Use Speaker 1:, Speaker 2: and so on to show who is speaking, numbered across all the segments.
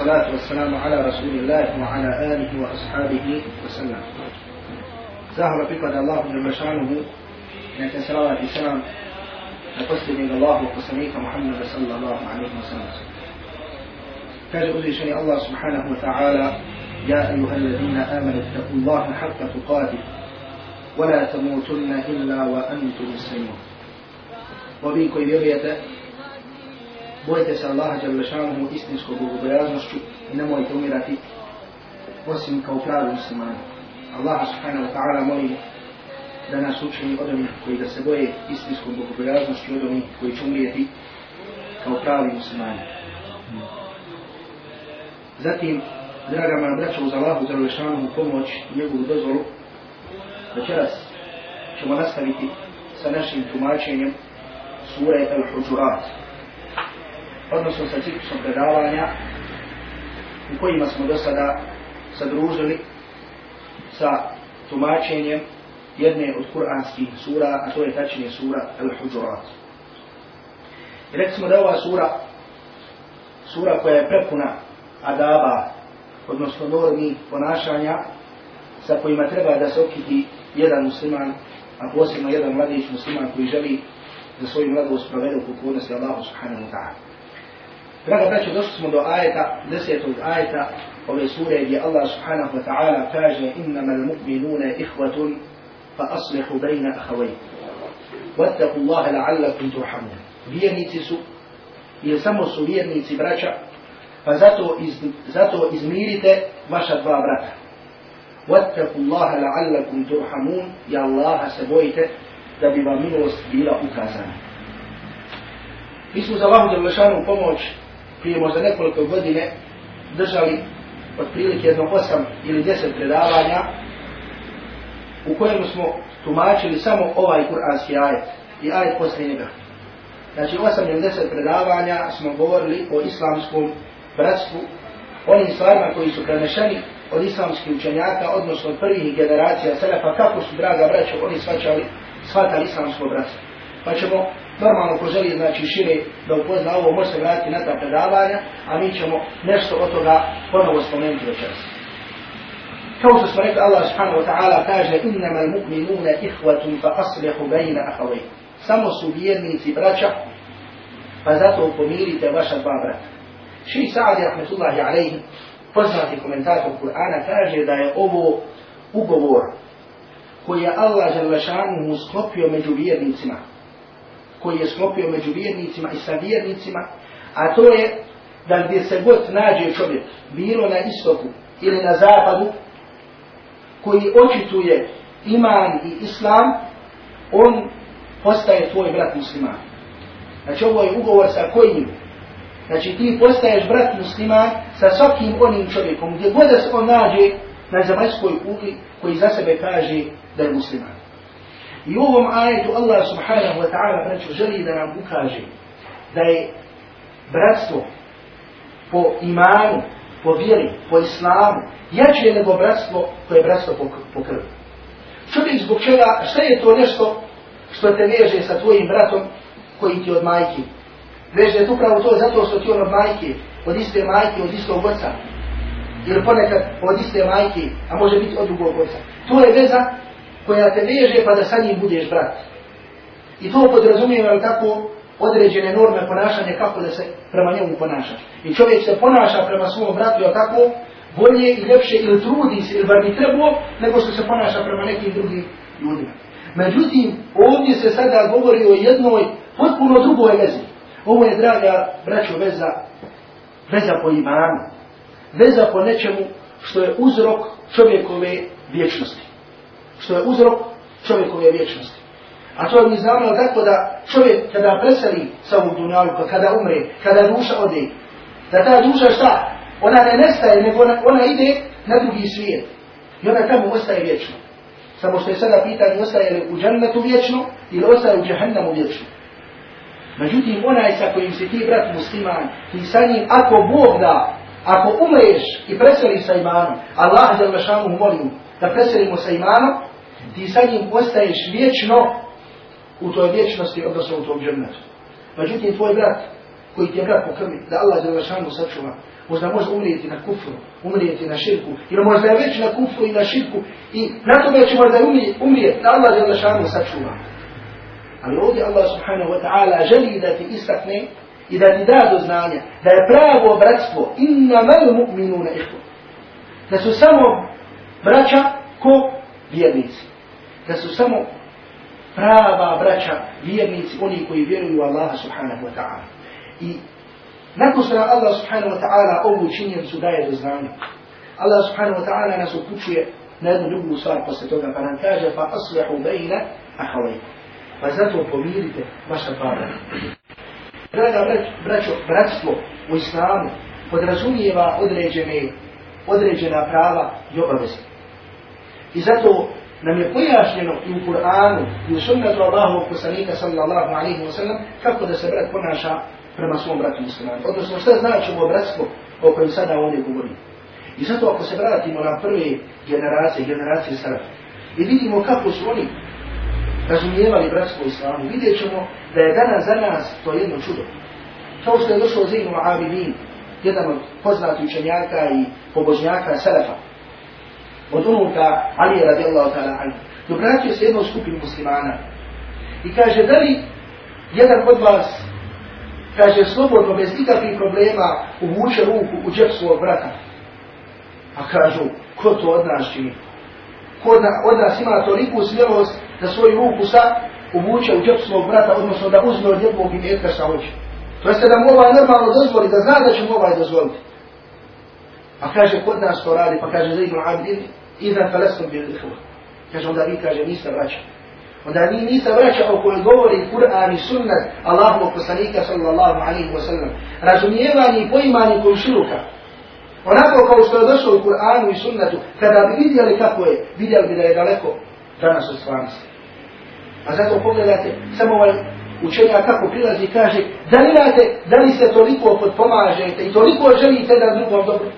Speaker 1: والصلاة والسلام على رسول الله وعلى آله وأصحابه وسلم. زهر بك الله جل شأنه أنت صلاة السلام أقصد الله وقصنيك محمد صلى الله عليه وسلم كاد أذي الله سبحانه وتعالى يا أيها الذين آمنوا اتقوا الله حق تقاته ولا تموتن إلا وأنتم مسلمون وبيكو يريده bojite se Allaha Đalešanomu istinskom bogobojaznošću i nemojte umirati osim kao pravi muslimani. Allaha subhanahu wa ta'ala molimo da nas učini od onih koji da se boje istinskom bogobojaznošću od onih koji će umrijeti kao pravi muslimani. Zatim, draga moja braća, uz Allahu Đalešanomu pomoć i njegovu dozvolu, večeras ćemo nastaviti sa našim tumačenjem sure Al-Hujurat odnosno sa ciklusom predavanja u kojima smo do sada sadružili sa tumačenjem jedne od kuranskih sura, a to je tačnije sura Al-Hujurat. I rekli smo da ova sura, sura koja je prepuna adaba, odnosno normi ponašanja, sa kojima treba da se okiti jedan musliman, a posebno jedan mladić musliman koji želi za svoju mladost provede u pokornosti Allahu subhanahu wa ta'ala. Draga braćo, došli smo do ajeta, desetog ajeta ove sure gdje Allah subhanahu wa ta'ala kaže innama al-mu'minuna ihvatun fa aslihu bejna ahavej. Wattaku Allahe la'allakum turhamun. Vjernici su, jer samo su vjernici braća, pa zato, iz, zato izmirite vaša dva brata. Wattaku Allahe la'allakum turhamun. I Allaha se bojite da bi vam milost bila ukazana. Mi smo za Allahu Đelešanu pomoć prije možda nekoliko godine držali otprilike jedno osam ili deset predavanja u kojem smo tumačili samo ovaj kuranski ajet i ajet poslije njega. Znači osam ili deset predavanja smo govorili o islamskom bratstvu, onim stvarima koji su prenešeni od islamskih učenjaka, odnosno od prvih generacija selefa, kako su, draga braćo, oni svačali, shvatali islamsko bratstvo. Pa ćemo normalno ko želi znači šire da upozna ovo može se vratiti na ta predavanja, a mi ćemo nešto od toga ponovo spomenuti večeras. Kao što smo rekli, Allah subhanahu wa ta'ala kaže innama al-mu'minuna ihvatun fa aslihu bejna ahavej. Samo su vjernici braća, pa zato pomirite vaša dva brata. Ši Sa'adi rahmetullahi alaihi, poznati komentator Kur'ana, kaže da je ovo ugovor koji je Allah želešanu sklopio među vjernicima koji je sklopio među vjernicima i sa vjernicima, a to je da gdje se god nađe čovjek, bilo na istoku ili na zapadu, koji očituje iman i islam, on postaje tvoj brat musliman. Znači ovo je ugovor sa kojim? Znači ti postaješ brat musliman sa svakim onim čovjekom, gdje god se on nađe na zemaljskoj kugli koji za sebe kaže da je musliman. I u ovom ajetu Allah subhanahu wa ta'ala braću želi da nam ukaže da je bratstvo po imanu, po vjeri, po islamu jače nego bratstvo koje je bratstvo po, po krvi. Čovjek zbog čega, šta je to nešto što te veže sa tvojim bratom koji ti od majke? Veže te upravo to zato što ti on od majke, od iste majke, od istog oca. Ili ponekad od iste majke, a može biti od drugog oca. To je veza koja te veže pa da sa njim budeš brat. I to podrazumijeva tako određene norme ponašanja kako da se prema njemu ponaša. I čovjek se ponaša prema svom bratu, tako, bolje i ljepše ili trudi se ili bar bi trebao, nego što se ponaša prema nekim drugim ljudima. Međutim, ovdje se sada govori o jednoj potpuno drugoj vezi. Ovo je, draga braćo, veza, veza po imanu. Veza po nečemu što je uzrok čovjekove vječnosti što je uzrok čovjekove vječnosti. A to mi znamo tako da čovjek kada preseli sa ovog dunjaluka, pa kada umre, kada duša ode, da ta duša šta? Ona ne nestaje, nego ona, ona ide na drugi svijet. I ona tamo ostaje vječno. Samo što je sada pitanje, ostaje li u džennetu vječno ili ostaje u džahennamu vječno. Međutim, onaj sa kojim si ti, brat musliman, ti sa njim, ako Bog da, ako umreš i preseli sa imanom, Allah za vašamu molim da preselimo sa imanom, ti sa njim ostaješ vječno u toj vječnosti, odnosno u tom džernetu. Međutim, tvoj brat, koji ti je brat po krvi, da Allah je lašanu sačuva. Možda može umrijeti na kufru, umrijeti na širku, ili možda je već na kufru i na širku, i na tome će možda umrijeti, da Allah je lašanu sačuva. Ali ovdje Allah subhanahu wa ta'ala želi da ti istakne i da ti da do znanja da je pravo bratstvo inna mal mu'minuna ihvu. Da su samo braća ko vjernici. Da su samo prava braća vjernici, oni koji vjeruju u Allaha subhanahu wa ta'ala. I nakon što Allah subhanahu wa ta'ala ovu činjenicu daje do znanja, Allah subhanahu wa ta'ala nas upućuje na jednu drugu stvar posle toga, pa nam kaže fa aslihu bejna ahavajku. Pa zato pomirite vaša dva braća. Draga braćo, bratstvo u islamu podrazumijeva određene, određena prava i obaveze. I zato nam je pojašnjeno i u Kur'anu i u sunnetu Allahovog poslanika sallallahu alaihi wa sallam kako da se brat ponaša prema svom bratu muslimanu. Odnosno šta znači ovo bratstvo o kojem sada ovdje govorim. I zato ako se vratimo na prve generacije, generacije sada, i vidimo kako su oni razumijevali bratstvo islamu, vidjet ćemo da je danas za nas to jedno čudo. Kao što je došlo Zainu Abidin, jedan od poznatih učenjaka i pobožnjaka Selefa, od unuka Ali radijallahu ta'ala anhu, dobratio se jednom skupinu muslimana i kaže, da li jedan od vas, kaže, slobodno, bez nikakvih problema, uvuče ruku u džep svog brata? A kažu, ko to od nas čini? Ko od nas ima toliku smjelost da svoju ruku sa uvuče u džep svog brata, odnosno da uzme od jednog imetka sa oči. To jeste da mu ovaj normalno dozvoli, da zna da će mu ovaj dozvoliti. A kaže, kod nas to radi, pa kaže, za ibn Abdin, idan falestom bil ihva. Kaže, onda vi kaže, niste vraća. Onda vi niste vraća o kojoj govori Kur'an i sunnet Allahu poslanika sallallahu alaihi wa sallam. Razumijevanje i poimanje komšiluka. Onako kao što je došlo u Kur'anu i sunnetu, kada bi vidjeli kako je, vidjeli bi da je daleko danas od stvarnosti. A zato pogledajte, samo ovaj učenja kako prilazi i kaže, da li da li se toliko potpomažete i toliko želite da drugom dobro,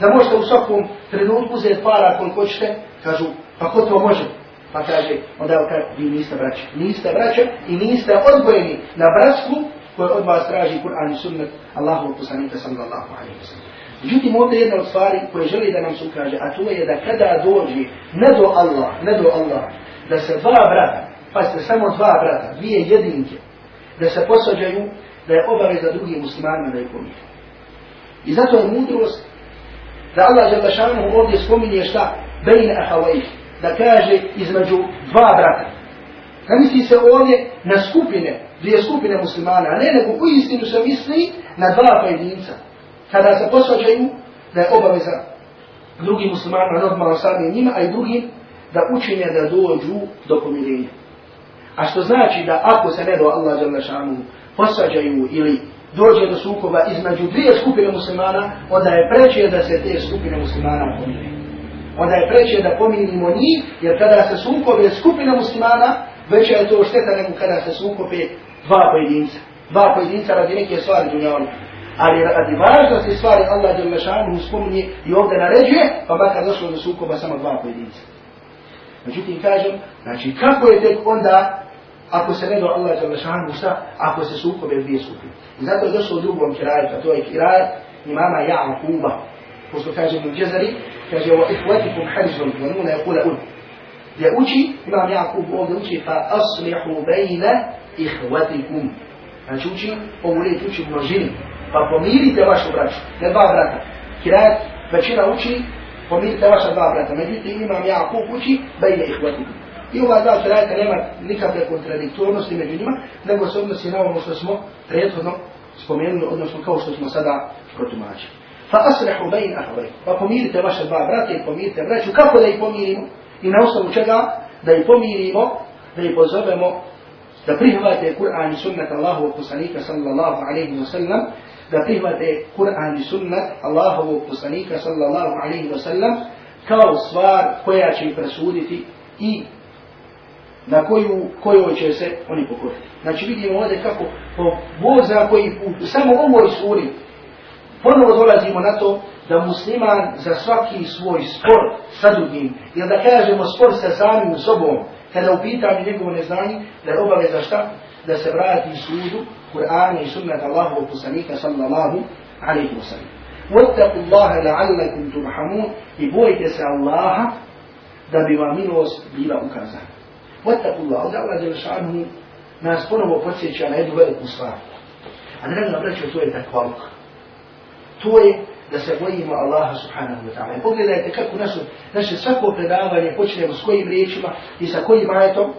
Speaker 1: da možete u svakom trenutku uzeti para koliko hoćete, kažu, pa ko to može? Pa kaže, onda kaže, vi niste braća. Niste braća i niste odbojeni na bratstvu koje od vas traži Kur'an i sunnet Allahu poslanika sallallahu alaihi wa sallam. Međutim, ovdje jedna od stvari koje želi da nam se ukaže, a to je da kada dođe, ne do Allah, ne do Allah, da se dva brata, pazite, samo dva brata, dvije jedinke, da se posađaju, da je obaveza drugim muslimanima da je pomije. I zato je mudrost da Allah je lašanu ovdje spominje šta? Bejne ahavajih. Da kaže između dva brata. Ne misli se ovdje na skupine, dvije skupine muslimana, a ne nego u istinu se misli na dva pojedinca. Kada se posvađaju, da je obaveza drugim muslimanima normalno sami njima, a i drugim da učinje da dođu do pomirenja. A što znači da ako se ne do Allah za našanu posvađaju ili dođe do sukoba između dvije skupine muslimana, onda je preće da se te skupine muslimana pomire. Onda je preće da pomirimo njih, jer kada se sukobe skupine muslimana, veća je to šteta nego kada se sukobe dva pojedinca. Dva pojedinca radi neke stvari dunjavne. Ali radi važnosti stvari Allah je lešanu spominje i ovdje naređuje, pa makar došlo do sukoba samo dva pojedinca. Međutim, kažem, znači kako je tek onda, ako se ne do Allah je lešanu šta, ako se sukobe dvije skupine. I zato je došlo u drugom kirajetu, a to je kirajet imama Ja'akuba. Pošto kaže mu džezari, kaže, wa ihvatikum harizom, wa nuna je kula un. Gdje uči, imam Ja'akub ovdje uči, fa aslihu bejna ihvatikum. Znači uči, ovu uči množini, pa pomirite vašu braću, ne dva brata. Kirajat većina uči, pomirite vaša dva brata. Međutim, imam Jakub uči, bejne ihvatikum. I ova dva kirajata nema nikakve kontradiktornosti među njima, nego se odnosi na ono što smo prethodno spomenuli, odnosno kao što smo sada protumačili. Fa aslihu bain ahvaj, pa pomirite vaše dva brata i pomirite braću. Kako da ih pomirimo? I na osnovu čega? Da ih pomirimo, da ih pozovemo da prihvate Kur'an i sunnet Allahu poslanika sallallahu alaihi wa sallam da prihvate Kur'an i sunnet Allahovog poslanika sallallahu alaihi wa sallam kao stvar koja će presuditi i na koju, kojoj će se oni pokoriti. Znači vidimo ovdje kako po voza koji put, samo ovoj suri, ponovo dolazimo na to da musliman za svaki svoj spor sa drugim, ili da kažemo spor sa samim sobom, kada upitam njegovo neznanje, da je obaveza šta? Da se vrati sudu Kur'ana i sunnata Allahovog poslanika sallallahu alaihi wa sallam. واتقوا الله لعلكم ترحمون i bojte se Allaha da bi vam milost bila ukazana. Vatakullah, ali Allah Đelešanu nas ponovo podsjeća na jednu veliku stvar. A ne nam vraćaju, to je takvaluk. To je da se bojimo Allaha subhanahu wa ta'ala. Pogledajte kako naše, naše svako predavanje počnemo s kojim riječima i sa kojim ajetom.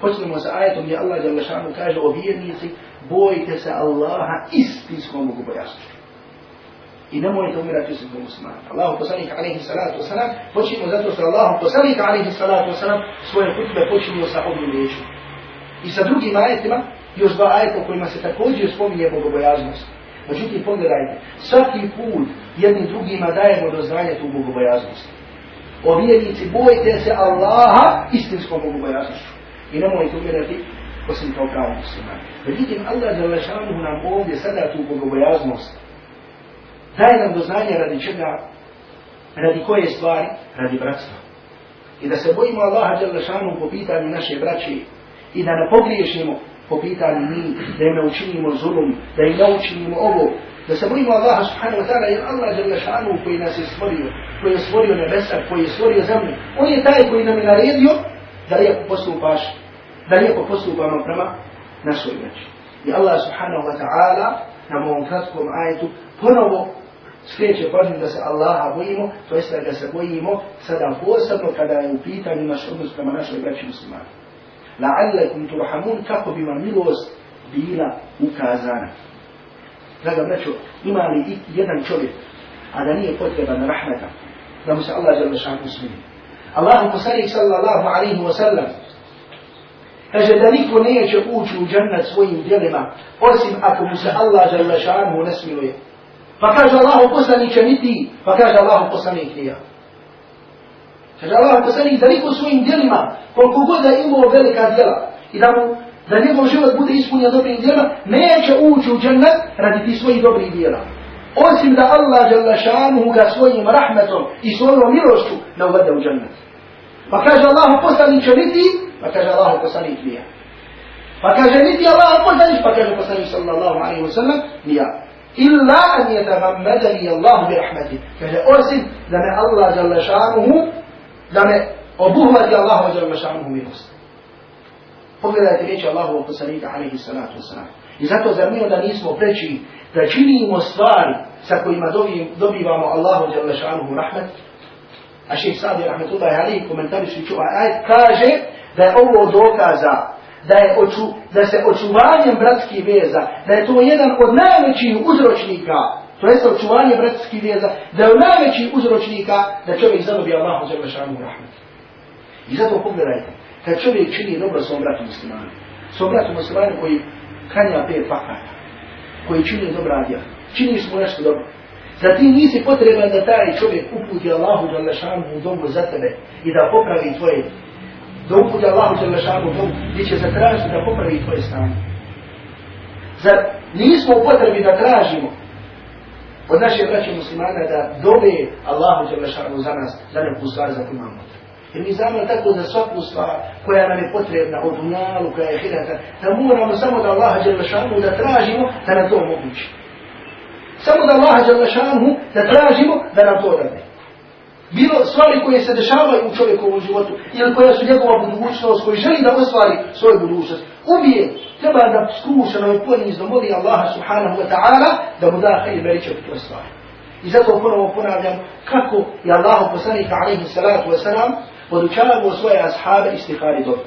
Speaker 1: Počnemo sa ajetom gdje Allah Đelešanu kaže o vjernici, bojite se Allaha istinskom Bogu. I nemojte umirati u svijetu muslimana. Allahu poslanik alaihi salatu wasalam počinio zato što Allah poslanik alaihi salatu wasalam svoje kutbe počinio sa ovim riječima. I sa drugim ajetima, još dva ajeta u kojima se također spominje bogobojaznost. Međutim, pogledajte, svaki put jednim drugima dajemo do znanja tu bogobojaznost. O vjernici, bojte se Allaha istinskom bogobojaznošću. I nemojte umirati osim kao pravo muslimani. Međutim, Allah za lešanuhu nam ovdje sada tu bogobojaznost daje nam do znanja radi čega, radi koje stvari, radi bratstva. I da se bojimo Allaha Đalešanu po pitanju naše braće i da ne pogriješimo po pitanju mi, da im ne učinimo zulum, da im ne učinimo ovo, da se bojimo Allaha subhanahu wa ta'ala, jer Allah Đalešanu šanu koji nas je stvorio, koji je stvorio nebesa, koji je stvorio zemlju, on je taj koji nam je naredio da lijepo postupaš, da lijepo postupamo prema našoj braći. I Allah subhanahu wa ta'ala na ovom kratkom ajetu ponovo skreće pažnju da se Allaha bojimo, to jest da se bojimo sada posebno kada je u pitanju naš odnos prema našoj veći muslimani la'allakum turhamun kako bi vam milost bila ukazana. Draga braćo, ima li jedan čovjek, a da nije potreban rahmeta, da mu se Allah žele šanu smiri. Allah poslanik sallallahu alaihi wa sallam kaže da niko neće ući u džennet svojim djelima, osim ako mu se Allah žele šanu ne smiluje. Pa kaže Allah poslanik ni ti, pa kaže Allah poslanik ni ja. Kaže Allah poslanik da niko svojim djelima, koliko god da imao velika djela i da mu da njegov život bude ispunjen dobrim djelima, neće ući u džennet radi ti svojih dobrih djela. Osim da Allah žele šanuhu ga svojim rahmetom i svojom milošću ne uvede u džennet. Pa kaže Allah poslanik niti, pa kaže Allah poslanik nija. Pa kaže niti Allah poslanik, pa kaže poslanik sallallahu alaihi wa sallam nija. Illa an je Allah bi rahmeti. Kaže osim da me Allah žele šanuhu da me obuhvati Allah ađer mašanuhu milost. Pogledajte riječi Allahu poslanika alaihi salatu wasalam. I zato zar mi onda nismo preći da činimo stvari sa kojima dobivamo Allahu jalla mašanuhu rahmet. A šeht Sadi rahmetullahi alaihi komentarišu čuva ajet kaže da je ovo dokaza da, je oču, da se očuvanjem bratskih veza, da je to jedan od najvećih uzročnika to jeste očuvanje bratskih veza, da je najveći uzročnika da čovjek zadobi Allahu za vešanu rahmet. I zato pogledajte, kad čovjek čini dobro svom bratu muslimanu, svom bratu muslimanu koji kanja pet fakata, koji čini dobra djela, čini smo nešto dobro, Za ti nisi potreban da taj čovjek uputi Allahu za lešanu u domu za tebe i da popravi tvoje, da uputi Allahu za lešanu u gdje će zatražiti da popravi tvoje stanje. Zar nismo u potrebi da tražimo od naše braće muslimana da dobe Allahu Đelešanu za nas za neku stvar za koju imamo. Jer mi znamo tako za svaku stvar koja nam je potrebna od unalu, koja je hirata, da moramo samo da Allaha Đelešanu da tražimo da nam to omogući. Samo da Allaha Đelešanu da tražimo da nam to dade. Bilo stvari koje se dešavaju u čovjekovom životu ili koja su njegova budućnost, koji želi da ostvari svoju budućnost, ubije treba da skrušeno i ponizno moli Allaha subhanahu wa ta'ala da mu da hajde veliče u toj stvari. I zato ponovo ponavljam kako je Allah poslanik alaihi salatu wa salam podučavao svoje ashabe istihari dobro.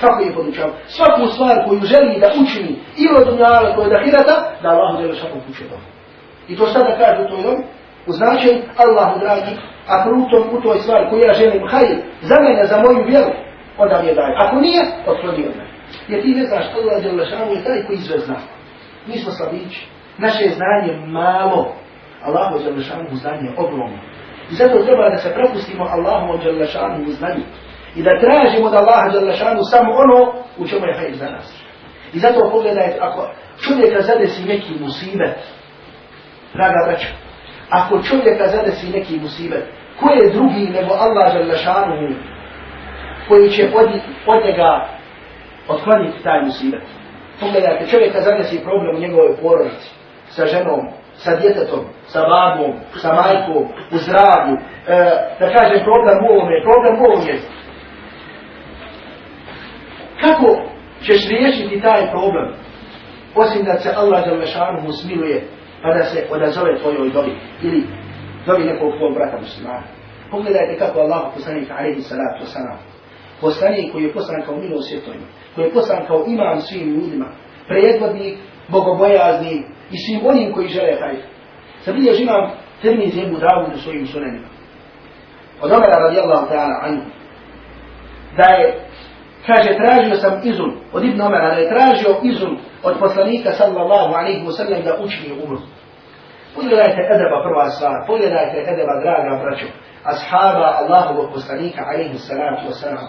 Speaker 1: Kako je podučavao? Svaku stvar koju želi da učini ili od dunjala koje da hirata, da Allah žele šakom kuće dobro. I to sada kaže u toj dobi, u značaju Allahu dragi, ako u, tom, u toj stvari koju ja želim hajde za mene, za moju vjeru, onda mi je daj. Ako nije, otkloni od mene. Jer ti ne znaš, Allah Đelešanu je taj koji sve zna. Mi smo slabići. Naše znanje malo. Allahu Đelešanu znanje je ogromno. I zato treba da se propustimo Allahu Đelešanu u znanju. I da tražimo od Allaha Đelešanu samo ono u čemu je hajr za nas. I zato pogledajte, ako čovjeka zadesi neki musibet, draga braća, ako čovjeka zadesi neki musibet, ko je drugi nego Allah Đelešanu koji će od, od njega otkloniti taj musibet. Pogledajte, čovjeka zadesi problem u njegovoj porodici, sa ženom, sa djetetom, sa babom, sa majkom, u zdravlju, e, da kaže problem u ovome, problem u ovome. Kako ćeš riješiti taj problem? Osim da se Allah za lešanu mu smiluje, pa da se odazove tvojoj dobi, ili dobi nekog tvojeg brata muslimana. Pogledajte kako Allah poslanik alaihi salatu wasalam, poslanik koji je poslan kao milo svjetovima, koji je poslan kao imam svim ljudima, predvodnik, bogobojazni i svim onim koji žele taj. Zabilje imam termin zemlju davu u svojim sunenima. Od Omera radijallahu ta'ala anhu, da je, kaže, tražio sam izun, od Ibn Omera, da je tražio izun od poslanika sallallahu alaihi wa da učini umru. Pogledajte edeba prva stvar, pogledajte edeba draga braćo, ashaba Allahovog poslanika alaihi salatu wa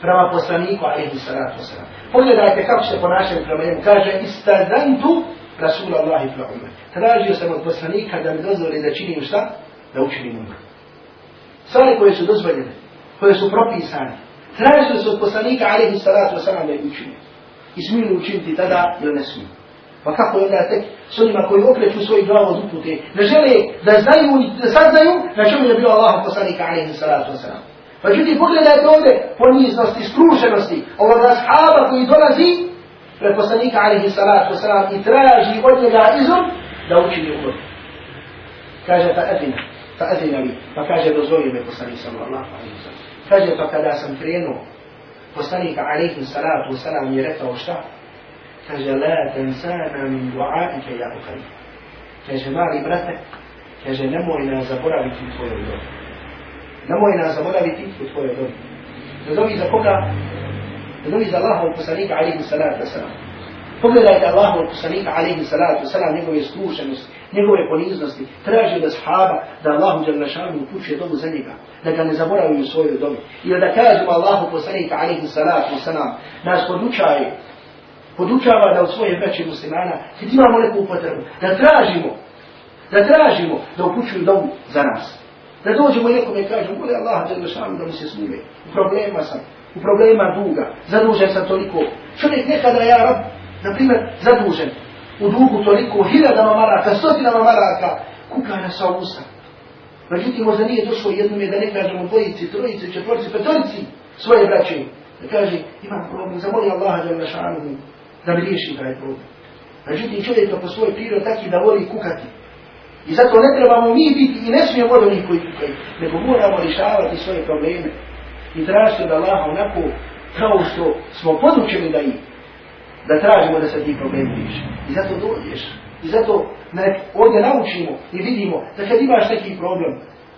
Speaker 1: Prema poslaniku alaihi salatu wa sallam. Pogledajte kako se ponašaju prema njemu. Kaže, istadantu Rasul Allahi pra umre. Tražio sam od poslanika da mi dozvoli da činim šta? Da učinim umru. Stvari koje su dozvoljene, koje su propisane. Tražili su od poslanika alaihi salatu wasalam, da ih učinim. I smiju učiniti tada ili ne smiju. Pa kako je onda tek s onima koji okreću svoj glavu od upute, ne žele da znaju, da saznaju na čemu je bio Allah poslanika alaihi salatu wasalam. Pa čuti, pogledajte ovdje poniznosti, skrušenosti ovog ashaba koji dolazi pred poslanika alaihi salatu wasalam i traži od njega izum da učini umor. Kaže, ta edina, fa edina li, pa kaže, dozvolio me poslanik sallallahu alaihi wasalam. Kaže, pa kada sam krenuo, poslanika alaihi salatu wasalam je rekao šta? kaže la tensana min duaike ja uhaj. Kaže mali brate, kaže nemoj nas zaboraviti u tvojoj dobi. Nemoj nas zaboraviti u tvojoj dobi. Da dobi za koga? Da dobi za Allahov poslanika alaihi salatu wasalam. Pogledajte Allahov poslanika alaihi salatu wasalam, njegove skrušenosti, njegove poniznosti, traži da shaba, da Allahu Đalešanu upućuje dobu za njega, da ga ne zaboravi u svojoj dobi. Ili da kažemo Allahu poslanika alaihi salatu wasalam, nas podučaje podučava da u svoje veće muslimana, kad imamo neku potrebu, da tražimo, da tražimo da upućuju dobu za nas. Da dođemo i nekome i kažemo, bude Allah da da mi se smije, u problema sam, u problema duga, zadužen sam toliko. Čovjek nekada ja rab, na primjer, zadužen u dugu toliko, hiljadama maraka, stotinama maraka, kuka na sva usta. Međutim, možda nije došlo jednom je da ne kažemo dvojici, trojici, četvorci, petorici svoje braće. Da kaže, imam problem, zamoli Allaha da je da mi riješi taj problem. Međutim, čovjek to po svojoj prirodi taki da voli kukati. I zato ne trebamo mi biti i ne smijemo od onih koji kukaju, nego moramo rješavati svoje probleme i tražiti od Allaha onako kao što smo podučeni da ih, da tražimo da se ti problemi riješi. I zato dođeš. I zato nek ovdje naučimo i vidimo da kad imaš neki problem,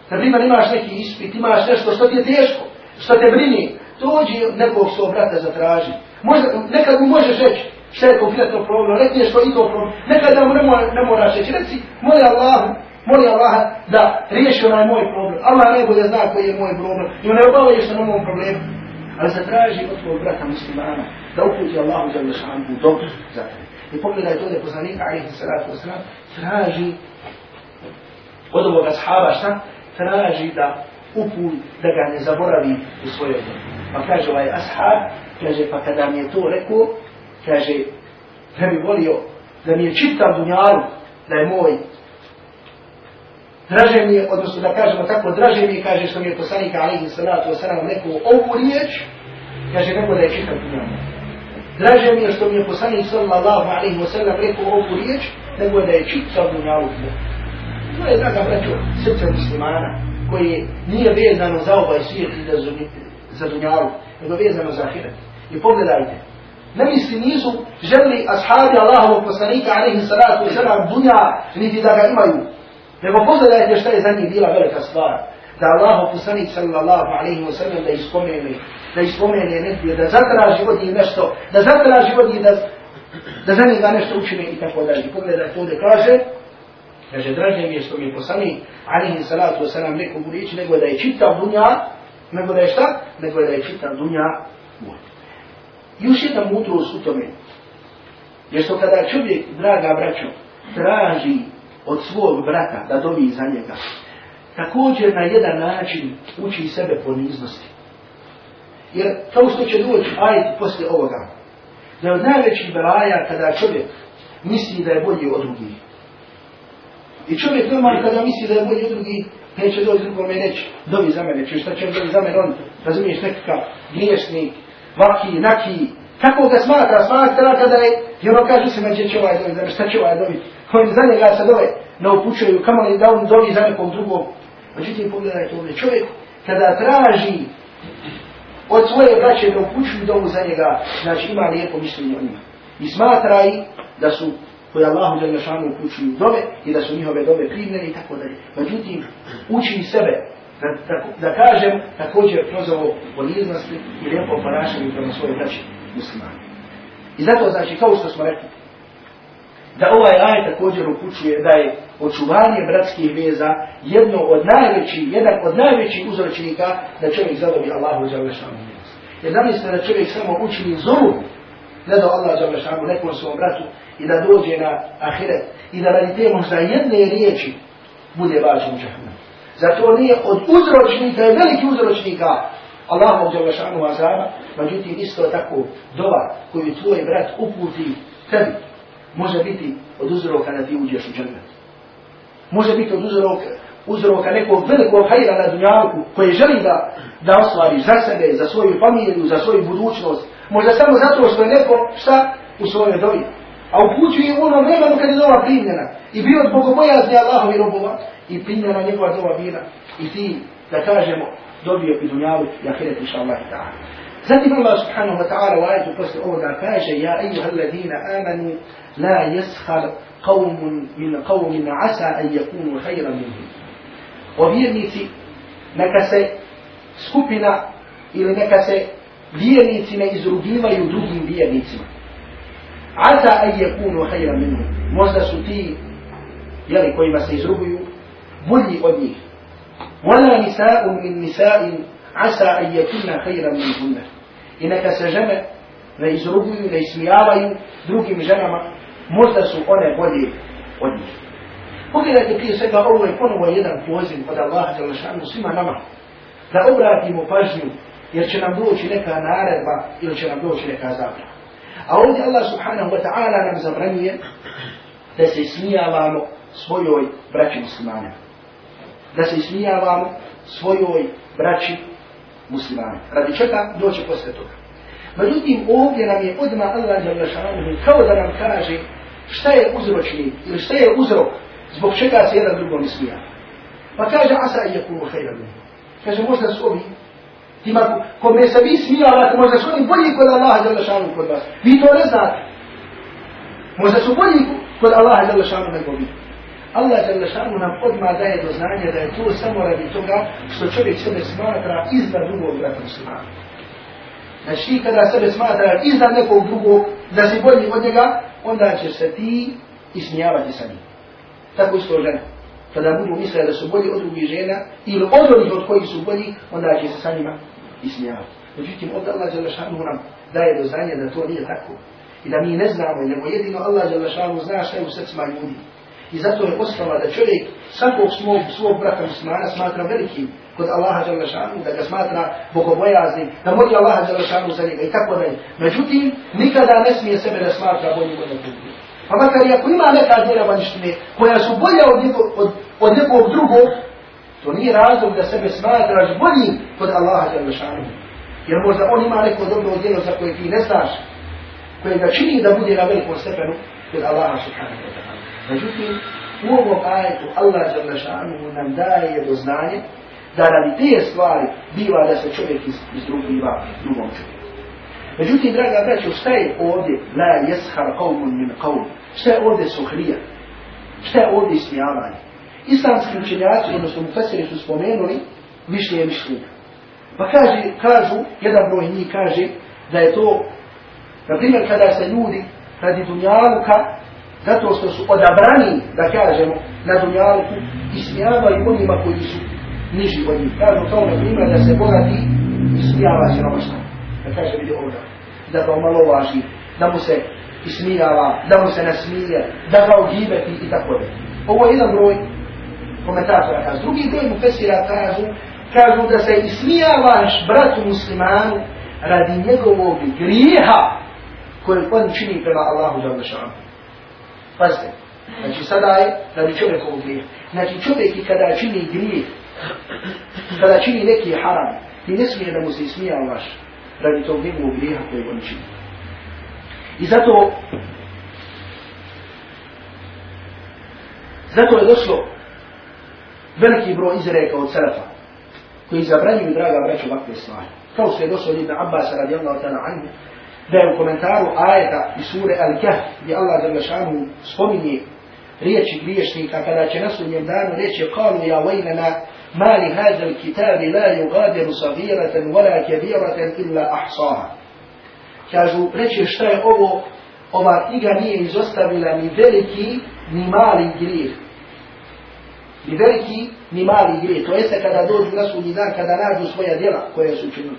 Speaker 1: kad primjer imaš neki ispit, imaš nešto što ti je teško, što te brini, dođi nekog svog brata zatraži. Možda, nekad mu možeš reći, šta je konkretno problem, rekli je što i to problem. Nekada mu ne, mora, ne moraš reći, reci, moli Allah, moli Allah da riješi onaj moj problem. Allah najbolje zna koji je moj problem i on ne obavaju što na mom problemu. Ali zatraži od tvojeg brata muslimana da uputi Allahu za lešanu dobro za tebe. I pogledaj to da je poslanika, alaihi salatu wasalam, traži od ovoga sahaba šta? Traži da uput, da ga ne zaboravi u svojoj dobi. Pa kaže ovaj ashab, kaže, pa kada mi je to rekao, kaže, da bi volio, da mi je čitav dunjalu, da je moj, draže mi je, odnosno da kažemo tako, draže mi je, kaže, što mi je poslanika, alaihi salatu wasalam, rekao ovu riječ, kaže, nego da je čitav dunjalu. Draže mi je što mi je poslanik sallallahu alaihi wasallam rekao ovu riječ, nego da je čitav dunjalu. To je, draga braćo, srce muslimana, koje nije vezano za ovaj svijet i za dunjalu, nego vezano za ahiret. I pogledajte, ne misli nisu želi ashabi Allahovog poslanika alaihi salatu wa sallam dunja niti da ga imaju. Nego pogledajte šta je za njih bila velika stvar. Da Allah poslanik sallallahu alaihi wa sallam da ispomene, da ispomene negdje, da zatraži od njih nešto, da zatraži od njih da, da za njega nešto učine i tako dalje. Pogledajte ovdje kaže, kaže, draže mi je što mi je poslanik alaihi salatu wa sallam nekom u riječi, nego da je čitav dunja, nego da je šta? Nego da je čitav dunja moj. Još jedna mudrost u tome. Jer što kada čovjek, draga braćo, traži od svog brata da dobi za njega, također na jedan način uči sebe poniznosti. Jer kao što će doći ajeti posle ovoga, da je od najvećih belaja kada čovjek misli da je bolji od drugih. I čovjek normalno kada misli da je bolji od drugih, neće doći drugome i neće, dobi za mene, čuš šta će dovi za mene, on, razumiješ, nekakav griješnik, vaki, naki, kako ga smatra, smatra kada je, i ono kaže se, gdje će ovaj dovi, šta će ovaj dovi, on za njega se dove, ne upućuju, kamo li da on dovi za nekog drugog. Međutim, pogledajte ovdje, čovjek, kada traži od svoje braće da upućuju dovu za njega, znači ima lijepo mišljenje o njima. I smatra i da su koji Allahu za nješanu upućuju dove i da su njihove dove primljene i tako dalje. Međutim, uči sebe da, da, da kažem također kroz ovo poniznosti i lijepo ponašanje prema svoje braće muslimane. I zato znači, kao što smo rekli, da ovaj aj također upućuje da je očuvanje bratskih veza jedno od najvećih, jedan od najvećih uzročnika da čovjek zadobi Allahu za vešanu vez. Jer zamislite da čovjek samo učini zovu ne da Allah za vešanu nekom svom bratu i da dođe na ahiret i da radi te možda jedne riječi bude važan u džahnem. Zato nije od uzročnika, je veliki uzročnika Allahu za lešanu azaba, međutim isto tako dova koju tvoj brat uputi tebi može biti od uzroka da ti uđeš u džennet. Može biti od uzroka, uzroka nekog velikog hajra na dunjalku koji želi da, da osvari za sebe, za svoju familiju, za svoju budućnost. Možda samo zato što je neko šta u svojoj dobi. A upućuje u ono vremenu kad je dova primljena. I bio od bogobojazni Allahovi robova i primljena njegova dova bila. I ti, da kažemo, dobio i dunjalu i ahiret inša Allah i ta'ala. سلم الله سبحانه وتعالى وآية الفصل الأولى فاجا يا أيها الذين آمنوا لا يسخر قوم من قوم عسى أن يكونوا خيرا منهم. وبيرنيتي نكسي سكوبنا إلى نكسي بيرنيتي نيزرقيما يدوهم بيرنيتي عسى أن يكونوا خيرا منهم. موسى ستي يلي كويما سيزرقيو بني وبيه ولا نساء من نساء عسى أن يكون خيرا منهن. I neka se žene ne izruguju, ne ismijavaju drugim ženama, možda su one bolje od njih. Pogledajte prije svega, ovo je ponovo jedan poziv od Allaha za lašanu svima nama, da obratimo pažnju, jer će nam doći neka naredba ili će nam doći neka zabrana. A ovdje Allah subhanahu wa ta'ala nam zabranjuje da se ismijavamo svojoj braći muslimanima. Da se ismijavamo svojoj braći muslimani. Radi čega doće posle toga. Međutim, ovdje nam je odmah Allah Đalešanu kao da nam kaže šta je uzročnik ili šta je uzrok zbog čega se jedan drugom smija. Pa kaže asa i jakulu hejran. Kaže možda su ovi tima ko me se vi smijavate, možda su oni bolji kod Allaha Đalešanu kod vas. Vi to ne znate. Možda su bolji kod Allaha Đalešanu nego vi. Allah za šanu nam odmah daje do znanja da je to samo radi toga što čovjek sebe smatra iznad drugog brata muslimana. Znači ti kada sebe smatra iznad nekog drugog, da si bolji od njega, onda će se ti ismijavati sa njim. Tako isto žena. Kada budu misle da su bolji od drugih žena, ili od onih od kojih su bolji, onda će se sa njima ismijavati. Međutim, od Allah za šanu nam daje do znanja da to nije tako. I da mi ne znamo, nego jedino Allah za šanu zna šta je u srcima ljudi. I zato je osnova da čovjek svakog svog, svog brata muslimana smatra velikim kod Allaha Đalešanu, da ga smatra bogobojaznim, da moli Allaha Đalešanu za njega i tako dalje. Međutim, nikada ne smije sebe da smatra boljim od nekog drugog. Pa makar i ako ima neka djela vanjštine koja su bolja od, njego, od, od nekog drugog, to nije razlog da sebe smatraš boljim kod Allaha Đalešanu. Jer možda on ima neko dobro djelo za koje ti ne znaš, koje ga čini da bude na velikom stepenu kod Allaha Subhanahu wa ta'ala. Međutim, u ovom ajetu Allah Đalešanu nam daje do znanje da radi te stvari biva da se čovjek iz, izdrugiva drugom čovjeku. Međutim, draga braćo, šta je ovdje la jeshar qawmun min qawm? Šta je ovdje suhrija? Šta je ovdje ismijavanje? Islamski učenjaci, odnosno mu fesiri su spomenuli mišljenje mišljenja. Pa kaže, kažu, jedan broj njih kaže da je to, na primjer, kada se ljudi radi dunjaluka zato što su odabrani, da kažemo, na dunjalku, ismijavaju onima koji su niži od njih. Kažu kao na primjer da se bogati ismijava se nomašta. Da kaže vidi ovdje, da ga omalovaži, da mu se ismijava, da mu se nasmije, da ga ogibeti i tako da. Ovo je jedan broj komentatora kaže. Drugi broj mu fesira kažu, kažu da se ismijavaš bratu muslimanu radi njegovog grijeha koji on čini prema Allahu za Đalešanu. Pazite, znači sada je radi čovjekovog grijeha. Znači čovjek i kada čini grijeh, kada čini neki haram, ti ne smije da mu se ismija vaš radi tog njegovog grijeha koje on čini. I zato zato je došlo veliki broj izreka od Selefa koji zabranjuju, draga braću, ovakve stvari. Kao što je došlo od Ibn Abbas radijallahu ta'ala anhu, da je u komentaru ajeta iz sure Al-Kahf, gdje Allah za šanu spominje riječi griješnika kada će na sudnjem danu reći kalu ja vajnana ma li hada kitabi la yugadiru sagiratan wala kabiratan illa ahsaha. Kažu, reći šta je ovo, ova knjiga nije izostavila ni veliki ni mali grijeh. Ni veliki ni mali grijeh. To jeste kada dođu na sudnji dan, kada nađu svoja djela koje su činili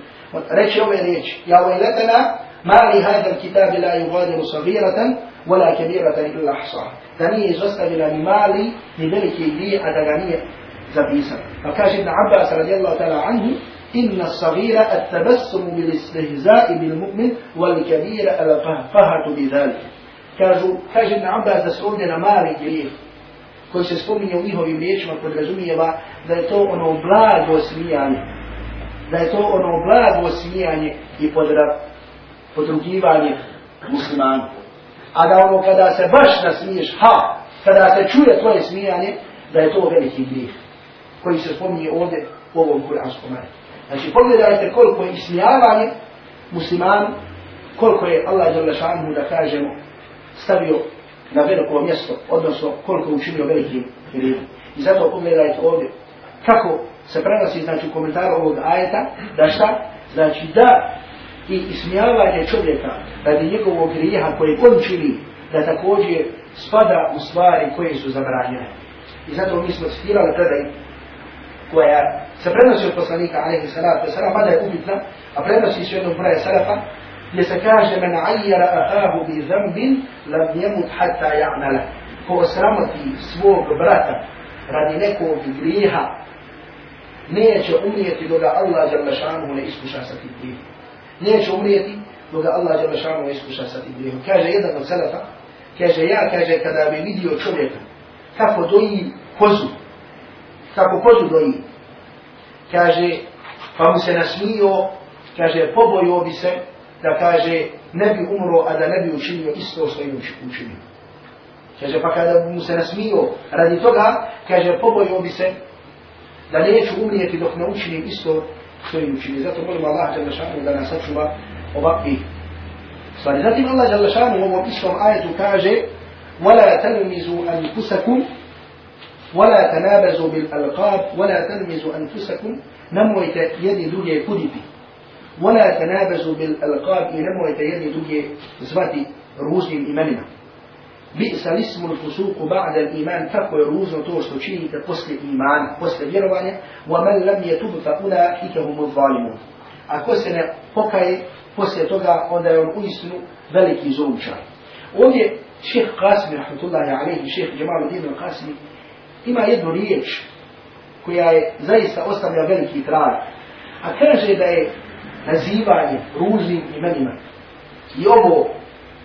Speaker 1: Reći ove riječi, ja vajnatana ما لي هذا الكتاب لا يغادر صغيرة ولا كبيرة إلا أحصاها. تميز واستغل مالي لذلك لي أدغانية زبيسا فكاش ابن عباس رضي الله تعالى عنه إن الصغيرة التبسم بالاستهزاء بالمؤمن والكبيرة القهقهة بذلك. كاجو كاش ابن عباس تسعود لمال كريم koji se spominje u njihovim riječima podrazumijeva da je to ono blago smijanje da je to ono blago smijanje i podra, podrugivanje muslimanu. A da ono kada se baš nasmiješ, ha, kada se čuje tvoje smijanje, da je to veliki grijeh koji se spominje ovdje u ovom kuranskom ajetu. Znači pogledajte koliko je ismijavanje musliman, koliko je Allah Đalešanu da kažemo stavio na veliko mjesto, odnosno koliko je učinio velikim grijehom. I zato pogledajte ovdje kako se prenosi znači, u komentaru ovog ajeta, da šta? Znači da i ismijavanje čovjeka radi njegovog grijeha koje on čini, da također spada u stvari koje su zabranjene. I zato mi smo citirali predaj koja se prenosi od poslanika alaihi salatu wasalam, mada je upitna, a prenosi se jednog broja salafa, gdje se kaže men ajjara ahahu bi zambin lam jemut hatta ja'nala. Ko osramoti svog brata radi nekog grijeha, neće umijeti do ga Allah jalla šanuhu ne iskuša sa tim grijehom neće umrijeti dok ga Allah Đelešanu iskuša sa tim grijehom. Kaže jedan od selefa, kaže ja, kaže kada bi vidio čovjeka kako doji kozu, kako kozu doji, kaže pa mu se nasmio, kaže pobojio bi se da kaže ne bi umro, a da ne bi učinio isto što je učinio. Kaže pa kada mu se nasmio radi toga, kaže pobojio bi se da neću umrijeti dok ne učinim isto svojim učinima. Zato molim Allah Đalešanu da nas sačuva ovakvi stvari. Zatim Allah Đalešanu u ovom istom ajetu kaže وَلَا تَنْمِزُوا أَنْفُسَكُمْ وَلَا تَنَابَزُوا بِالْأَلْقَابِ وَلَا تَنْمِزُوا أَنْفُسَكُمْ نَمْوَيْتَ يَدِ دُلْيَ كُدِبِ وَلَا تَنَابَزُوا بِالْأَلْقَابِ نَمْوَيْتَ يَدِ دُلْيَ زْوَتِ رُوزِ الْإِمَنِنَا Bisa li smo fusuku ba'da iman, tako je ružno to što činite posle imana, posle vjerovanja, wa man lam yatub fa ula ikahum zalimun. Ako se ne pokaje posle toga, onda je on uistinu veliki zulumčar. Ovdje šeheh Qasmi, rahmatullahi alaihi, šeheh Jamal ibn Qasmi, ima jednu riječ koja je zaista ostavlja veliki trag. A kaže da je nazivanje ružnim imenima. I ovo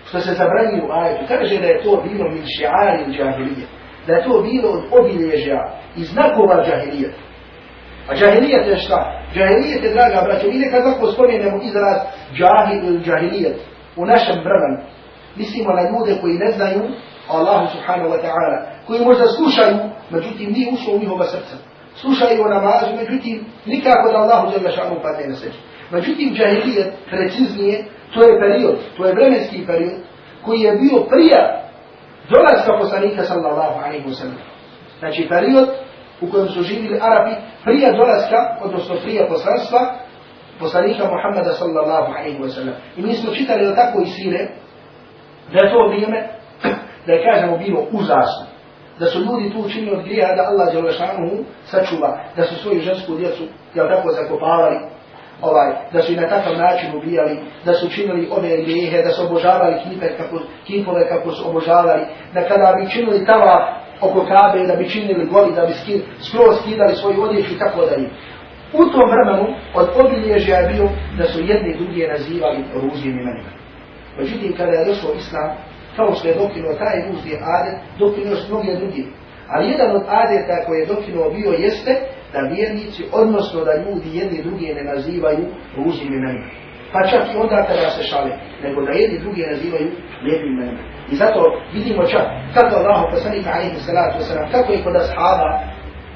Speaker 1: što se zabranju u ajetu, kaže da je to bilo min ši'ari džahilije, da je to bilo od obilježja i znakova džahilije. A džahilijet je šta? Džahilijet je, draga braćo, mi nekad ako spomenemo izraz džahil ili džahilijet u našem vremenu, mislimo na ljude koji ne znaju Allahu subhanahu wa ta'ala, koji možda slušaju, međutim nije ušlo u njihova srca. Slušaju o namazu, međutim nikako da Allahu žele šanu padne na sebi. Međutim, džahilijet, preciznije, to je period, to je vremenski period koji je bio prije dolazka poslanika sallallahu alaihi wa sallam. Znači period u kojem su živili Arabi prije dolazka, odnosno prije poslanstva poslanika Muhammada sallallahu alaihi wa sallam. I mi smo čitali o tako i sire, da je to vrijeme, da je kažemo bilo uzasno. Da su ljudi tu učinili od grija da Allah Đelešanuhu sačuva, da su svoju žensku djecu, jel tako, zakopavali, ovaj, da su i na takav način ubijali, da su činili one grijehe, da su obožavali kipe kako, kipove kako su obožavali, da kada bi činili tava oko kabe, da bi činili goli, da bi skir, skroz skidali svoju odjeću i tako dalje. U tom vremenu od obilježja je bio da su jedni drugi nazivali ružnim imenima. Međutim, kada je došao Islam, kao što je dokinuo taj ružni adet, dokinuo još mnogi drugi. Ali jedan od adeta koji je dokinuo bio jeste da vjernici, odnosno da ljudi jedni drugi ne nazivaju ružnim imenima. Pa čak i onda kada se šale, nego da jedni drugi nazivaju lijepim imenima. I zato vidimo čak kako Allah poslanika alaihi salatu wasalam, kako je kod ashaba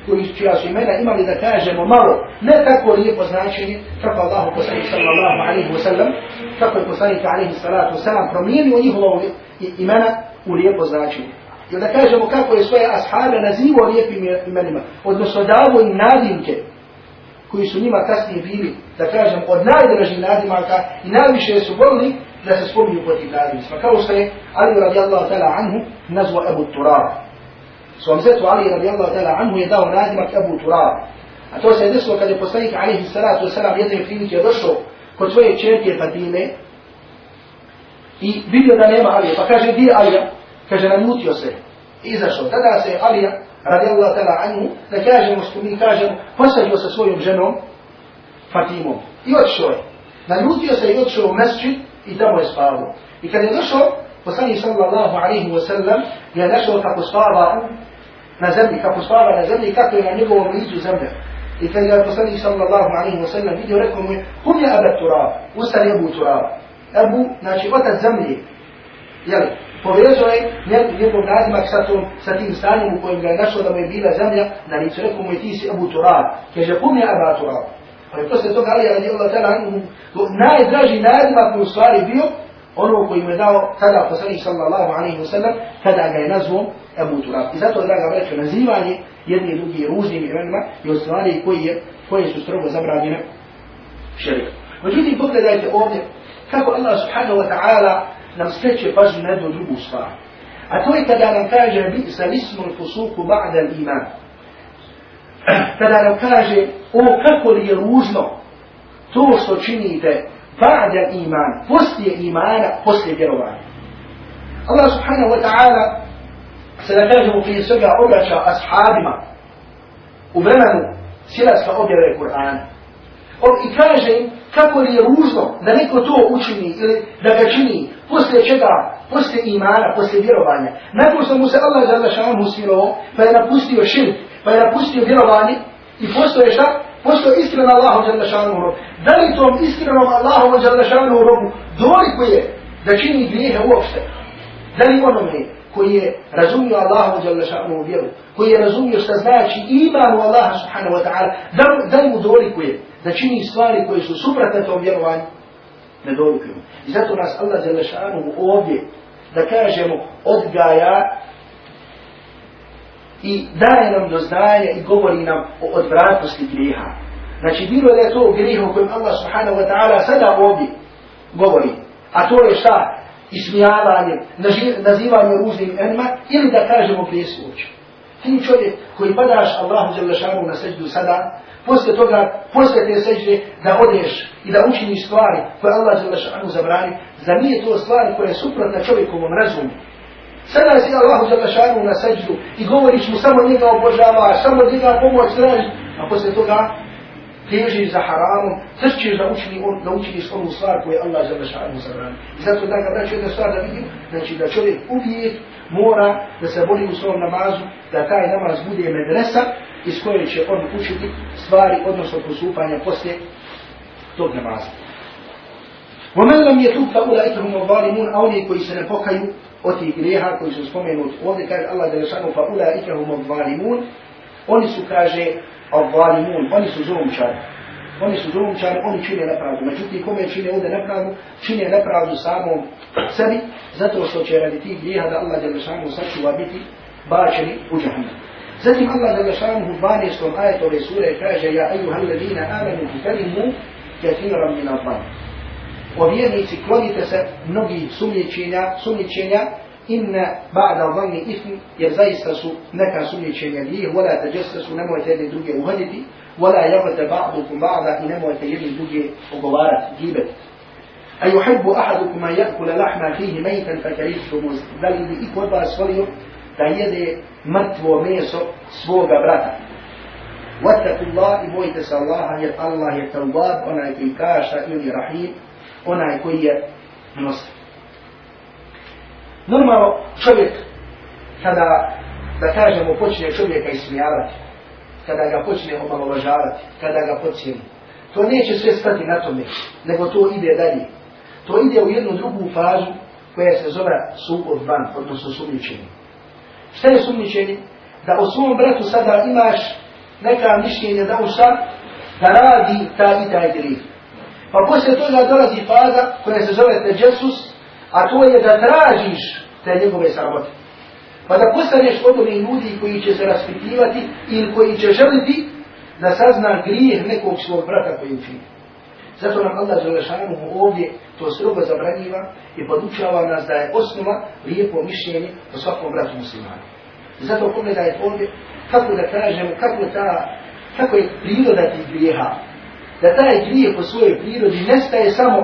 Speaker 1: koji čija su imena imali da kažemo malo, ne tako lijepo značenje, kako Allah poslanik sallallahu alaihi wasallam, kako je poslanik alaihi salatu wasalam promijenio njihovo imena u lijepo značenje. Ili da kažemo kako je svoje ashabe nazivo lijepim imenima, odnosno davo im nadimke, koji su njima kasnije bili, da kažem, od najdražih nadimaka i najviše su volili da se spominju po tim nadimcima. Kao što je Ali radijallahu ta'ala anhu nazvo Ebu Turab. Svom zetu Ali radijallahu ta'ala anhu je dao nadimak Ebu Turab. A to se je desilo kad je poslanik alaihi salatu wasalam jedne prilike došao kod svoje čerke Fatime i vidio da nema Alija. Pa kaže, gdje Alija? Kaže, namutio se. Izašao. Tada se Alija radijallahu ta'ala anhu, da kažemo što mi kažemo, posadio sa svojom ženom Fatimom. I odšao je. Naljutio se i odšao u mesčit i tamo je spavao. I kad je došao, poslani sallallahu alaihi wa sallam, je našao kako spava na zemlji, kako spava na zemlji, kako je na njegovom licu zemlja. I kad je poslani sallallahu alaihi wa sallam vidio, rekao mu je, hum je abat turab, ustali Ebu turab. Ebu, znači otac zemlje. Jeli, povezao je njegov nadimak sa, tom, sa tim stanjem u kojem ga je našao da mu je bila zemlja, da nisu rekao mu je ti si Abu turab. Kaže, hum je Aba turab. Ali posle toga Ali radi Allah ta'ala anhu, najdraži nadimak mu u stvari bio, ono koji mu je dao tada poslanik sallallahu alaihi wa sallam, kada ga je nazvao Abu Turab. I zato, draga vreća, nazivanje jedni i drugi ružnim imenima i od stvari koji je, koje su strogo zabranjene šerika. Međutim, pogledajte ovdje kako Allah subhanahu wa ta'ala nam skreće pažnju na jednu drugu stvar. A to je kada nam kaže bi sa lismu fusuku ba'da iman. Kada nam kaže o kako li je ružno to što činite ba'da iman, poslije imana, poslije vjerovanja. Allah subhanahu wa ta'ala se da kažemo prije svega obraća ashabima u vremenu silaska objave Kur'ana. I kaže im kako li je ružno da neko to učini ili da ga čini poslije čega, poslije imana, poslije vjerovanja. Nakon što mu se Allah za lašanu usmirovao, pa je napustio širk, pa je napustio vjerovanje i postoje šta? Postoje iskreno Allahu za lašanu robu. Da li tom iskrenom Allahu za lašanu robu dolikuje da čini grijehe uopšte? Da li onome koji je razumio Allahu za lašanu vjeru, koji je razumio šta znači iman u Allaha subhanahu wa ta'ala, da, da li mu dolikuje da čini stvari koje su suprotne tom vjerovanju? Ne dolikuju. I zato nas Allah za ovdje, da kažemo, odgaja i daje nam do znanja i govori nam o odvratnosti grijeha. Znači, bilo da je to grijeh o kojem Allah subhanahu wa ta'ala sada ovdje govori, a to je šta? Ismijavanje, nazivanje ružnim enma ili da kažemo grijeh uopće. Ti čovjek koji padaš Allahu Đalešanu na seđu sada, poslije toga, poslije te seđe, da odeš i da učiniš stvari koje Allah Đalešanu zabrani, za nije to stvari koje je suprotna čovjekovom razumu. Sada si Allahu Đalešanu na seđu i govoriš mu samo njega obožavaš, samo njega pomoć tražiš, a poslije toga težiš za haramom, trčiš da učini on, da učiniš onu stvar koju je Allah za vašanu zabrani. I zato da ga braću jedna stvar da vidim, znači da čovjek uvijek mora da se boli u svom namazu, da taj namaz bude medresa iz koje će on učiti stvari, odnosno postupanja poslije tog namaza. ومن لم يتوب فأولئك هم الظالمون أولي كوي سنفقيو أتي إليها كوي سنفقيو أولي كان الله جل شانه فأولئك هم الظالمون oni su kaže al-zalimun, oni su zulumčari. Oni su zulumčari, oni čine nepravdu. Međutim, kome čine ovdje nepravdu? Čine nepravdu samom sebi, zato što će radi tih grijeha da Allah Đelešanu sačuva biti bačeni u džahnu. Zatim Allah Đelešanu u 12. ajetu ove sure kaže Ja ejuha alladina amanu kitalimu kathiran min al-ban. O vjernici, klonite se mnogi sumnječenja, sumnječenja inna ba'da dhanni ithm jer zaista su neka sumnjičenja grijeh wala tajassasu nemojte jedni druge uhaditi wala yaghta ba'dukum ba'da i nemojte jedni druge ogovarati gibet a yuhibbu ahadukum an ya'kula lahma fihi maytan fakarihtum da li bi iko od vas volio da jede mrtvo meso svoga brata واتقوا الله i bojite se Allaha jer Allah je tawwab onaj koji kaša ili rahim onaj koji je milostiv Normalno čovjek kada, da kažemo, počne čovjeka ismijavati, kada ga počne omalovažavati, kada ga pocijeni, to neće sve stati na tome, nego to ide dalje. To ide u jednu drugu fazu koja se zove suod van, odnosno sumničenje. Šta je sumničenje? Da o svom bratu sada imaš neka mišljenja da u šta? Da radi ta i taj grih. Pa poslije toga dolazi faza koja se zove teđesus, a to je da tražiš te njegove sramote. Pa da postaneš od onih ljudi koji će se raspitivati ili koji će želiti da sazna grijeh nekog svog brata koji učini. Zato nam Allah Želešanu ovdje to strogo zabranjiva i podučava nas da je osnova lijepo mišljenje o svakom bratu muslimanu. Zato pogledajte ovdje kako da kažemo, kako, ta, kako je priroda tih grijeha. Da taj grijeh po svojoj prirodi nestaje samo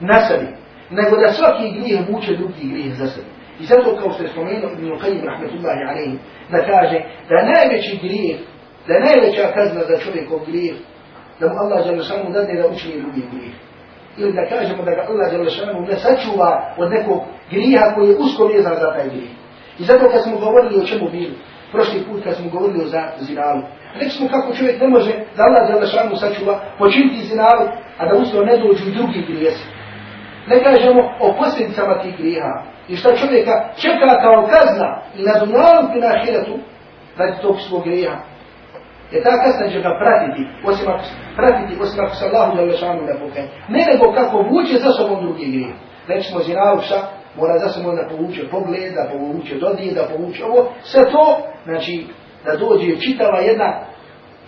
Speaker 1: na sebi, nego da svaki grijeh vuče drugi grijeh za sebi. I zato kao što je spomenuo Ibn Qayyim rahmetullahi alaihi, da kaže da najveći grijeh, da najveća kazna za čovjekov grijeh, da mu Allah Đalešanu dade da učini drugi grijeh. Ili da kažemo da ga Allah Đalešanu ne sačuva od nekog griha koji je usko vezan za taj grijeh. I zato kad smo govorili o čemu bili, prošli put kad smo govorili o zinalu, rekli smo kako čovjek ne može da Allah Đalešanu sačuva počiniti zinalu, a da usto ne dođu i drugi grijesi. Ne kažemo o posljedicama tih griha i šta čovjeka čeka kao kazna i na dunjalu i na ahiretu radi tog svog grija. Jer ta kazna će ga pratiti, osim ako, pratiti, osim ako se Allahu da lešanu ne pokaje. Ne nego kako vuče za sobom drugi grije. Recimo zinalu mora za sobom da povuče pogled, da povuče dodije, da povuče ovo. Sve to, znači, da dođe čitava jedna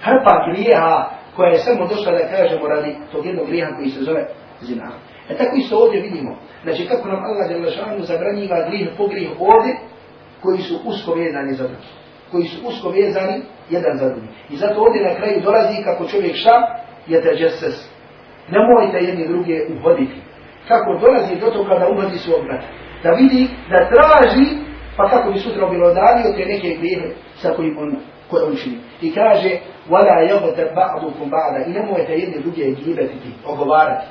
Speaker 1: hrpa grijeha koja je samo došla da kažemo radi tog jednog grijeha koji se zove zina. E tako isto ovdje vidimo. Znači kako nam Allah je lašanu zabranjiva grijeh po grijeh ovdje koji su usko vezani za drugi. Koji su usko vezani jedan za drugi. I zato ovdje na kraju dolazi kako čovjek šta je te džeses. Nemojte jedni druge uhoditi. Kako dolazi do toga da uhodi svog brata. Da vidi, da traži, pa kako bi sutra bilo dalio te neke grijehe sa kojim on koje on čini. I kaže, وَلَا يَغْتَ بَعْضُكُمْ بَعْدَ I nemojte jedni druge gibetiti, ogovarati.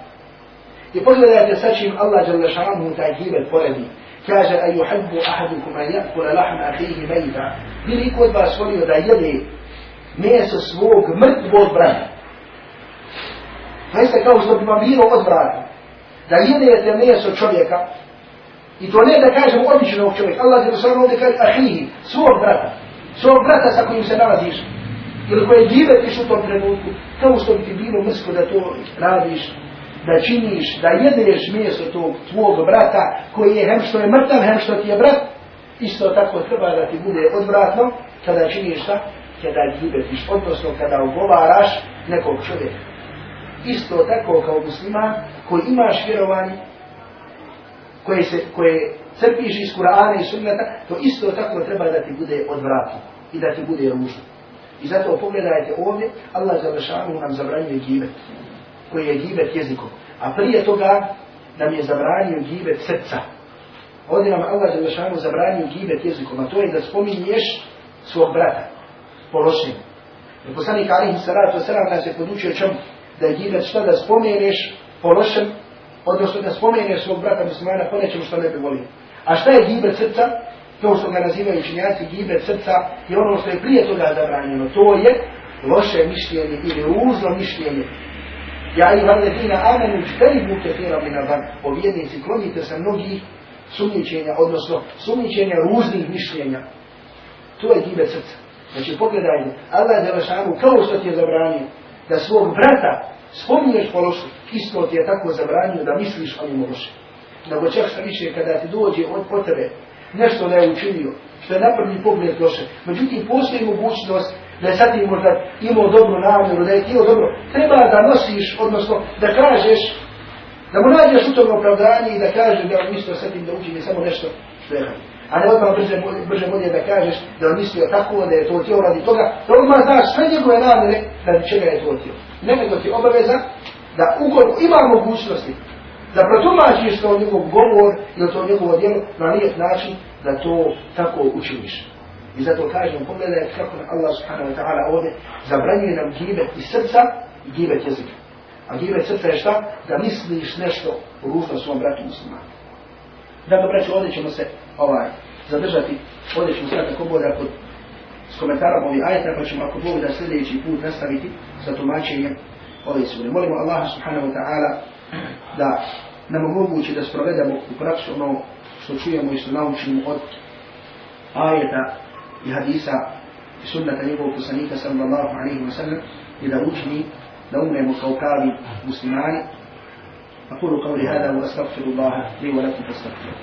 Speaker 1: I pogledajte sa čim Allah jalla šanuhu taj gibet poredi. Kaže, a yuhibbu ahadukum an yakula lahma akhihi mayta. Bi li kod vas volio da jede meso svog mrtvog brata? To jeste kao što bi vam bilo od brata. Da jedete meso čovjeka, i to ne da kažem običnog čovjeka, Allah je šanuhu ovdje kaže ahihi, svog brata. Svog brata sa kojim se nalaziš. Ili koje gibetiš u tom trenutku, kao što bi ti bilo mrsko da to radiš da činiš, da jedeš mjesto tog tvog brata koji je hem što je mrtav, hem što ti je brat, isto tako treba da ti bude odvratno kada činiš šta? Kada ljubetiš, odnosno kada ugovaraš nekog čovjeka. Isto tako kao musliman koji imaš vjerovanje, koje, se, koje crpiš iz Kur'ana i sunnata, to isto tako treba da ti bude odvratno i da ti bude ružno. I zato pogledajte ovdje, Allah za nam zabranjuje gibet koji je gibet jezikom. A prije toga nam je zabranio gibet srca. Ovdje nam Allah za lešanu zabranio gibet jezikom, a to je da spominješ svog brata po. I poslanik Alihi Saratu Saram nas je podučio čemu? Da je gibet šta da spomeneš pološem, odnosno da spomeneš svog brata muslimana po nečemu što ne bi volio. A šta je gibet srca? To što ga nazivaju učinjaci gibet srca je ono što je prije toga zabranjeno. To je loše mišljenje ili ružno mišljenje Ja i vam ledina amenu čtenibu kefira mina van. O vjednici, klonite se mnogih sumničenja, odnosno sumničenja ružnih mišljenja. To je gibe srca. Znači pogledajte, Allah je završanu kao što ti je zabranio da svog brata spominješ po lošu, isto ti je tako zabranio da misliš o njemu loše. Nego čak što više kada ti dođe od potrebe nešto da je učinio, što je na prvi pogled loše. Međutim, postoji mogućnost da je sad ti možda imao dobru namjeru, da je tijelo dobro, treba da nosiš, odnosno da kažeš, da mu nađeš u tom opravdanje i da kažeš da je mislio sad tim da učini samo nešto što je. A ne odmah brže, brže bolje da kažeš da on mislio tako, da je to htio radi toga, da odmah znaš sve njegove namjere radi čega je to htio. Ne nego ti obaveza da ukoliko ima mogućnosti da protumačiš to njegov govor ili to njegovo djelo na lijep način da to tako učiniš. I zato kažem, pogledaj kako Allah subhanahu wa ta'ala ovdje zabranjuje nam gibet iz srca i gibet jezika. A gibet srca je šta? Da misliš nešto ružno svom bratu muslimanu. Dakle, braću, ovdje ćemo se ovaj, zadržati. Ovdje ćemo sada tako bude kod s komentarom ovih ajeta, pa ćemo ako Bog da sljedeći put nastaviti sa tumačenjem ove sure. Molimo Allaha subhanahu wa ta'ala da nam omogući da sprovedemo u praksu ono što čujemo i što naučimo od ajeta i hadisa i sunnata njegovog poslanika sallallahu alaihi wa sallam i da učini da umremo kao pravi muslimani أقول قولي هذا وأستغفر الله لي ولكم فاستغفروه